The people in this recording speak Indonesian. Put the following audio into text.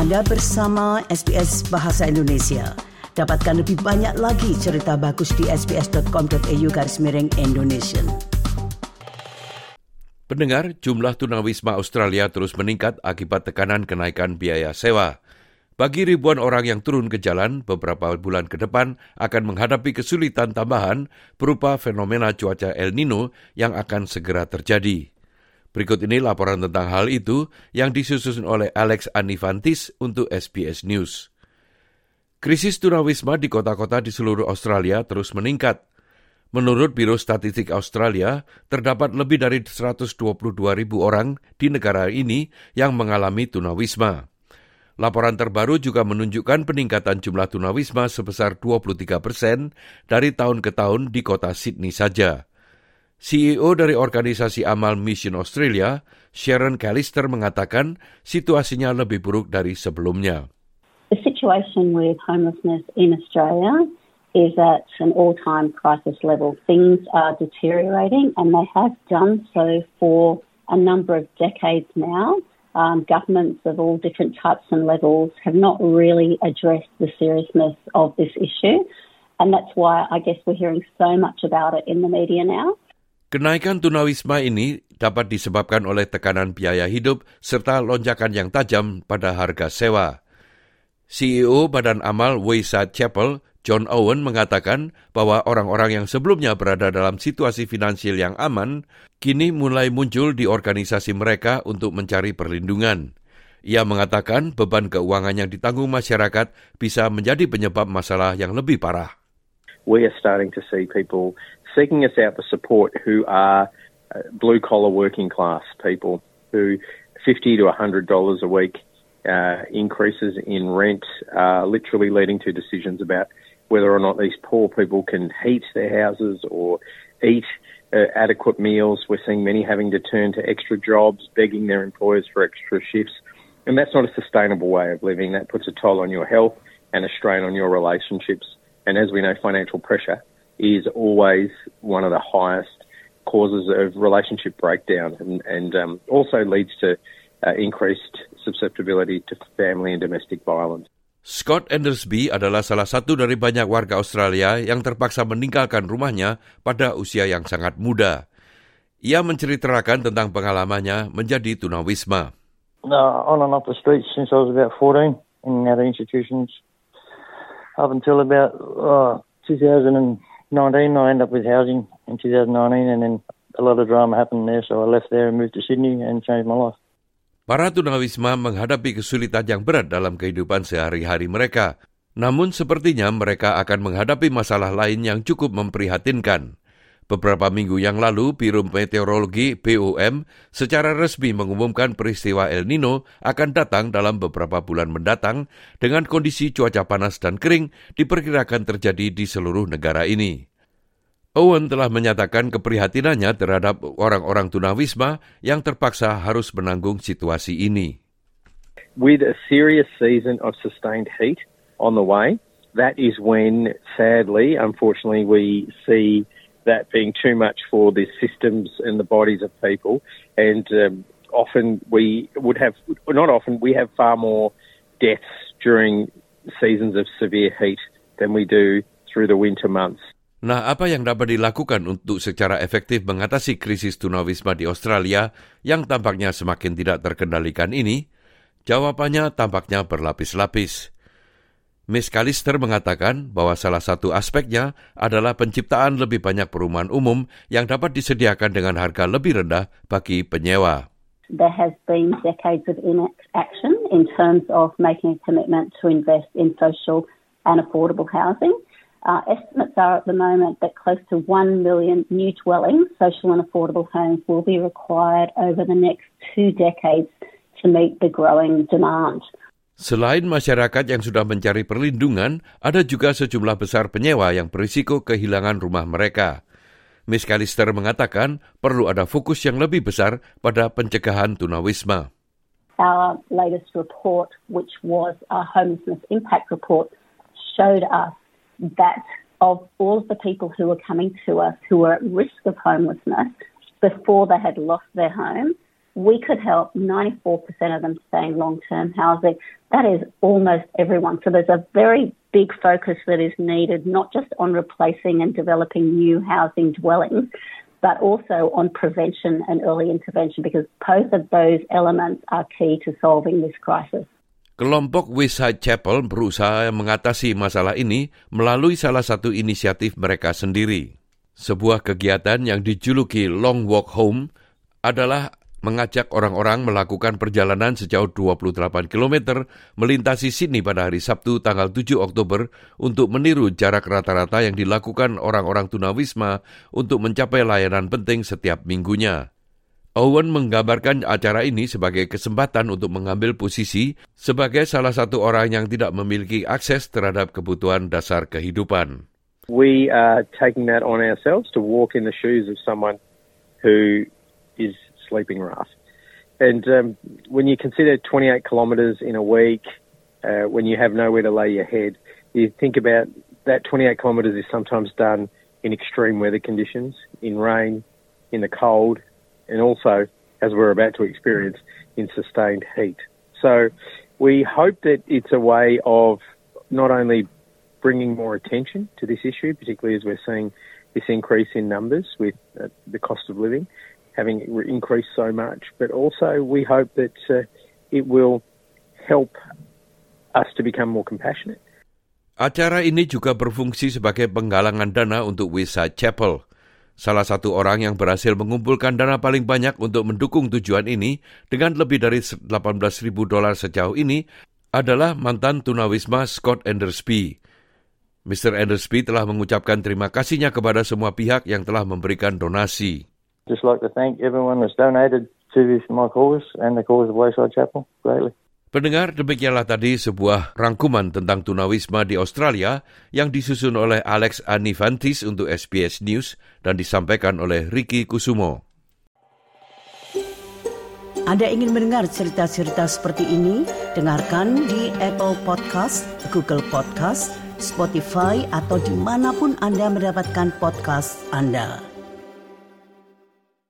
Anda bersama SBS Bahasa Indonesia. Dapatkan lebih banyak lagi cerita bagus di sbs.com.au garis miring Indonesia. Pendengar, jumlah tunawisma Australia terus meningkat akibat tekanan kenaikan biaya sewa. Bagi ribuan orang yang turun ke jalan, beberapa bulan ke depan akan menghadapi kesulitan tambahan berupa fenomena cuaca El Nino yang akan segera terjadi. Berikut ini laporan tentang hal itu yang disusun oleh Alex Anifantis untuk SBS News. Krisis tunawisma di kota-kota di seluruh Australia terus meningkat. Menurut Biro Statistik Australia, terdapat lebih dari 122 ribu orang di negara ini yang mengalami tunawisma. Laporan terbaru juga menunjukkan peningkatan jumlah tunawisma sebesar 23 persen dari tahun ke tahun di kota Sydney saja. CEO dari organisasi amal Mission Australia, Sharon Callister mengatakan situasinya lebih buruk dari sebelumnya. The situation with homelessness in Australia is at an all-time crisis level. Things are deteriorating and they have done so for a number of decades now. um, governments of all different types and levels have not really addressed the seriousness of this issue. And that's why I guess we're hearing so much about it in the media now. Kenaikan tunawisma ini dapat disebabkan oleh tekanan biaya hidup serta lonjakan yang tajam pada harga sewa. CEO Badan Amal Wayside Chapel John Owen mengatakan bahwa orang-orang yang sebelumnya berada dalam situasi finansial yang aman kini mulai muncul di organisasi mereka untuk mencari perlindungan. Ia mengatakan beban keuangan yang ditanggung masyarakat bisa menjadi penyebab masalah yang lebih parah. We are starting to see people seeking us out for support who are uh, blue collar working class people who 50 to 100 dollars a week uh, increases in rent are literally leading to decisions about whether or not these poor people can heat their houses or eat uh, adequate meals. We're seeing many having to turn to extra jobs, begging their employers for extra shifts. And that's not a sustainable way of living. That puts a toll on your health and a strain on your relationships. And as we know, financial pressure is always one of the highest causes of relationship breakdown and, and um, also leads to uh, increased susceptibility to family and domestic violence. Scott Endersby adalah salah satu dari banyak warga Australia yang terpaksa meninggalkan rumahnya pada usia yang sangat muda. Ia menceritakan tentang pengalamannya menjadi tunawisma. Uh, on and off the streets since I was about 14 in other institutions. Up until about uh, 2019, I ended up with housing in 2019 and then a lot of drama happened there, so I left there and moved to Sydney and changed my life. Para tunawisma menghadapi kesulitan yang berat dalam kehidupan sehari-hari mereka. Namun sepertinya mereka akan menghadapi masalah lain yang cukup memprihatinkan. Beberapa minggu yang lalu, Biro Meteorologi BOM secara resmi mengumumkan peristiwa El Nino akan datang dalam beberapa bulan mendatang dengan kondisi cuaca panas dan kering diperkirakan terjadi di seluruh negara ini. Owen telah menyatakan keprihatinannya terhadap orang-orang tunawisma yang terpaksa harus menanggung situasi ini. With a serious season of sustained heat on the way, that is when, sadly, unfortunately, we see that being too much for the systems and the bodies of people. And um, often we would have, not often, we have far more deaths during seasons of severe heat than we do through the winter months. Nah, apa yang dapat dilakukan untuk secara efektif mengatasi krisis tunawisma di Australia yang tampaknya semakin tidak terkendalikan ini? Jawabannya tampaknya berlapis-lapis. Miss Callister mengatakan bahwa salah satu aspeknya adalah penciptaan lebih banyak perumahan umum yang dapat disediakan dengan harga lebih rendah bagi penyewa. There has been decades of inaction in terms of making a commitment to invest in social and affordable housing. Uh, estimates are at the moment that close to 1 million new dwellings, social and affordable homes, will be required over the next two decades to meet the growing demand. Selain masyarakat yang sudah mencari perlindungan, ada juga sejumlah besar penyewa yang berisiko kehilangan rumah mereka. Miss Callister mengatakan perlu ada fokus yang lebih besar pada pencegahan tunawisma. Our latest report, which was a homelessness impact report, showed us that of all of the people who were coming to us who were at risk of homelessness before they had lost their home, we could help 94% of them stay in long-term housing. That is almost everyone. So there's a very big focus that is needed, not just on replacing and developing new housing dwellings, but also on prevention and early intervention because both of those elements are key to solving this crisis. Kelompok Westside Chapel berusaha mengatasi masalah ini melalui salah satu inisiatif mereka sendiri. Sebuah kegiatan yang dijuluki Long Walk Home adalah mengajak orang-orang melakukan perjalanan sejauh 28 km melintasi Sydney pada hari Sabtu tanggal 7 Oktober untuk meniru jarak rata-rata yang dilakukan orang-orang tunawisma untuk mencapai layanan penting setiap minggunya. Owen menggambarkan acara ini sebagai kesempatan untuk mengambil posisi sebagai salah satu orang yang tidak memiliki akses terhadap kebutuhan dasar kehidupan. We are taking that on ourselves to walk in the shoes of someone who is sleeping rough. And um, when you consider 28 kilometres in a week, uh, when you have nowhere to lay your head, you think about that 28 kilometres is sometimes done in extreme weather conditions, in rain, in the cold, and also, as we're about to experience, in sustained heat. So we hope that it's a way of not only bringing more attention to this issue, particularly as we're seeing this increase in numbers with uh, the cost of living, having increased so much, but also we hope that uh, it will help us to become more compassionate. Acara ini juga berfungsi sebagai penggalangan dana untuk Wisa Chapel. Salah satu orang yang berhasil mengumpulkan dana paling banyak untuk mendukung tujuan ini dengan lebih dari 18.000 dolar sejauh ini adalah mantan tunawisma Scott Endersby. Mr. Endersby telah mengucapkan terima kasihnya kepada semua pihak yang telah memberikan donasi. Just like to thank everyone that's donated to this, my cause and the cause of Wayside Chapel greatly. Pendengar, demikianlah tadi sebuah rangkuman tentang tunawisma di Australia yang disusun oleh Alex Anifantis untuk SBS News dan disampaikan oleh Ricky Kusumo. Anda ingin mendengar cerita-cerita seperti ini? Dengarkan di Apple Podcast, Google Podcast, Spotify, atau di mana pun Anda mendapatkan podcast Anda.